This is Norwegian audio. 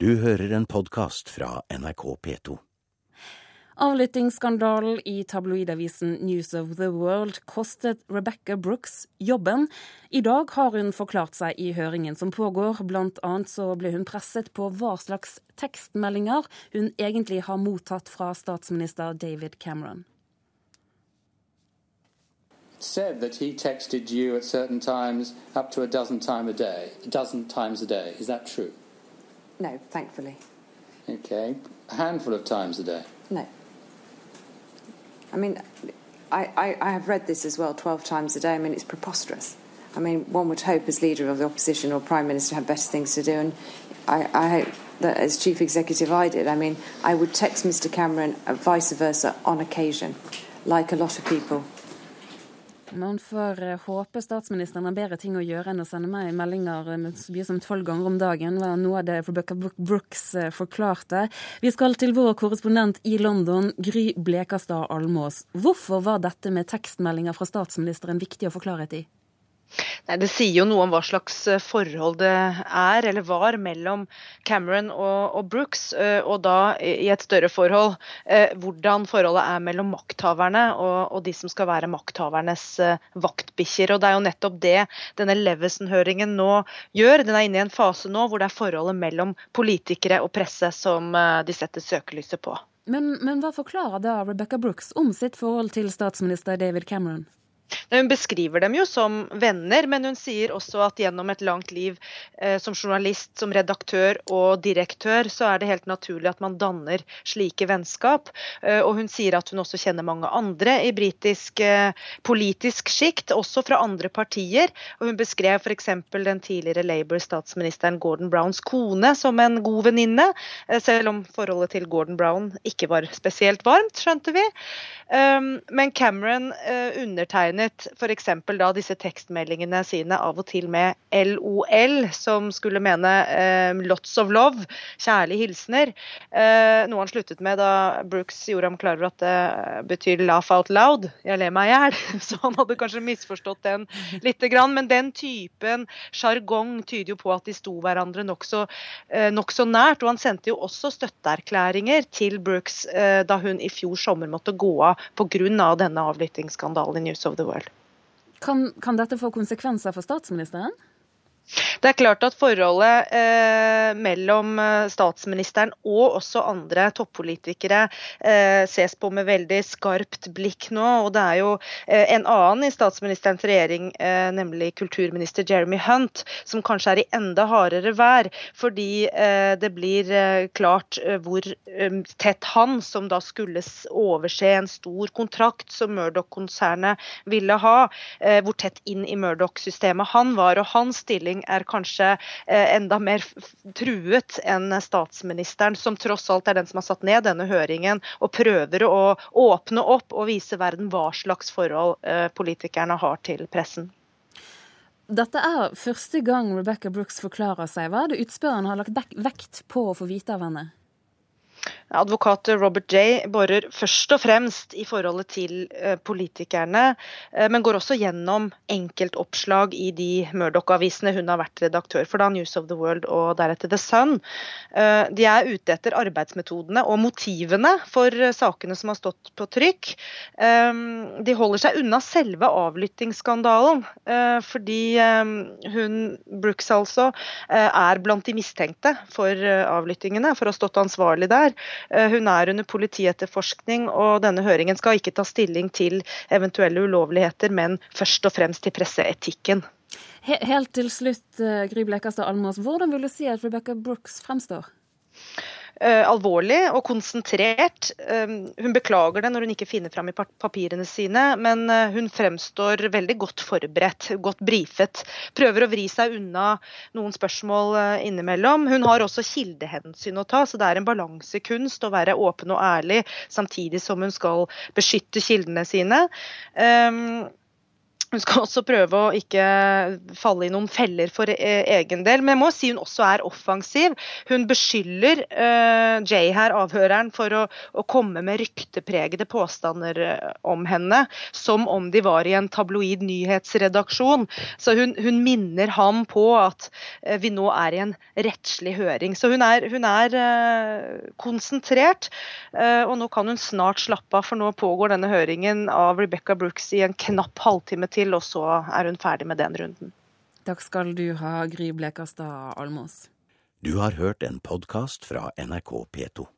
Du hører en podkast fra NRK P2. Avlyttingsskandalen i tabloidavisen News of the World kostet Rebecca Brooks jobben. I dag har hun forklart seg i høringen som pågår. Blant annet så ble hun presset på hva slags tekstmeldinger hun egentlig har mottatt fra statsminister David Cameron. said that he texted you at certain times up to a dozen times a day. A dozen times a day. Is that true? No, thankfully. Okay. A handful of times a day. No. I mean, I, I, I have read this as well 12 times a day. I mean, it's preposterous. I mean, one would hope as leader of the opposition or prime minister have better things to do. And I, I hope that as chief executive I did. I mean, I would text Mr Cameron and vice versa on occasion, like a lot of people. Man får eh, håpe statsministeren har bedre ting å gjøre enn å sende meg meldinger eh, så mye som tolv ganger om dagen, var noe av det Rebecca Brooks eh, forklarte. Vi skal til vår korrespondent i London, Gry Blekastad Almås. Hvorfor var dette med tekstmeldinger fra statsministeren viktig å få klarhet i? Nei, Det sier jo noe om hva slags eh, forhold det er, eller var, mellom Cameron og, og Brooks, eh, og da i et større forhold. Eh, hvordan forholdet er mellom makthaverne og, og de som skal være makthavernes vaktbikkjer. Og Det er jo nettopp det denne Levison-høringen nå gjør. Den er inne i en fase nå hvor det er forholdet mellom politikere og presse som de setter søkelyset på. Men, men hva forklarer da Rebecca Brooks om sitt forhold til statsminister David Cameron? Hun beskriver dem jo som venner, men hun sier også at gjennom et langt liv eh, som journalist, som redaktør og direktør, så er det helt naturlig at man danner slike vennskap. Eh, og hun sier at hun også kjenner mange andre i britisk eh, politisk sjikt, også fra andre partier. Og hun beskrev f.eks. den tidligere Labour-statsministeren Gordon Browns kone som en god venninne, selv om forholdet til Gordon Brown ikke var spesielt varmt, skjønte vi. Um, men Cameron undertegner betegnet f.eks. da disse tekstmeldingene sine av og til med LOL, som skulle mene eh, 'lots of love', kjærlige hilsener. Eh, noe han sluttet med da Brooks gjorde ham klar over at det betyr 'laugh out loud', jeg ler meg i hjel. Så han hadde kanskje misforstått den lite grann. Men den typen sjargong tyder jo på at de sto hverandre nokså eh, nok så nært. Og han sendte jo også støtteerklæringer til Brooks eh, da hun i fjor sommer måtte gå av pga. denne avlyttingsskandalen i News of the World. Kan, kan dette få konsekvenser for statsministeren? Det er klart at forholdet eh, mellom eh, statsministeren og også andre toppolitikere eh, ses på med veldig skarpt blikk nå. og Det er jo eh, en annen i statsministerens regjering, eh, nemlig kulturminister Jeremy Hunt, som kanskje er i enda hardere vær. Fordi eh, det blir klart hvor tett han, som da skulle overse en stor kontrakt som Murdoch-konsernet ville ha, hvor tett inn i Murdoch-systemet han var. og hans stilling er kanskje eh, enda mer truet enn statsministeren, som tross alt er den som har satt ned denne høringen og prøver å åpne opp og vise verden hva slags forhold eh, politikerne har til pressen. Dette er første gang Rebecca Brooks forklarer seg. Hva er det utspørreren har lagt vekt på å få vite av henne? Advokat Robert J. borer først og fremst i forholdet til eh, politikerne, eh, men går også gjennom enkeltoppslag i de Murdoch-avisene hun har vært redaktør for, da News of the World og deretter The Sun. Eh, de er ute etter arbeidsmetodene og motivene for sakene som har stått på trykk. De holder seg unna selve avlyttingsskandalen, fordi hun, Brooks altså, er blant de mistenkte for avlyttingene, for å ha stått ansvarlig der. Eh, hun er under politietterforskning, og denne høringen skal ikke ta stilling til eventuelle ulovligheter, men først og fremst til presseetikken. Helt til slutt, eh, Gry Blekastad Almås, hvordan vil du si at Rebecca Brooks fremstår? Uh, alvorlig og konsentrert. Um, hun beklager det når hun ikke finner fram i papirene sine, men uh, hun fremstår veldig godt forberedt, godt brifet. Prøver å vri seg unna noen spørsmål innimellom. Hun har også kildehensyn å ta, så det er en balansekunst å være åpen og ærlig samtidig som hun skal beskytte kildene sine. Um, hun skal også prøve å ikke falle i noen feller for eh, egen del. Men jeg må si hun også er offensiv. Hun beskylder uh, Jay her, avhøreren, for å, å, komme med ryktepregede påstander eh, om henne. Som om de var i en tabloid nyhetsredaksjon. Så hun, hun minner ham på at uh, vi nå er i en rettslig høring. Så hun er, hun er uh, konsentrert. og nå kan hun snart slappe av, for nå pågår denne høringen av Rebecca Brooks i en knapp halvtime til til, og så er hun ferdig med den runden. Takk skal du ha, Gry Blekastad Almås. Du har hørt en podkast fra NRK P2.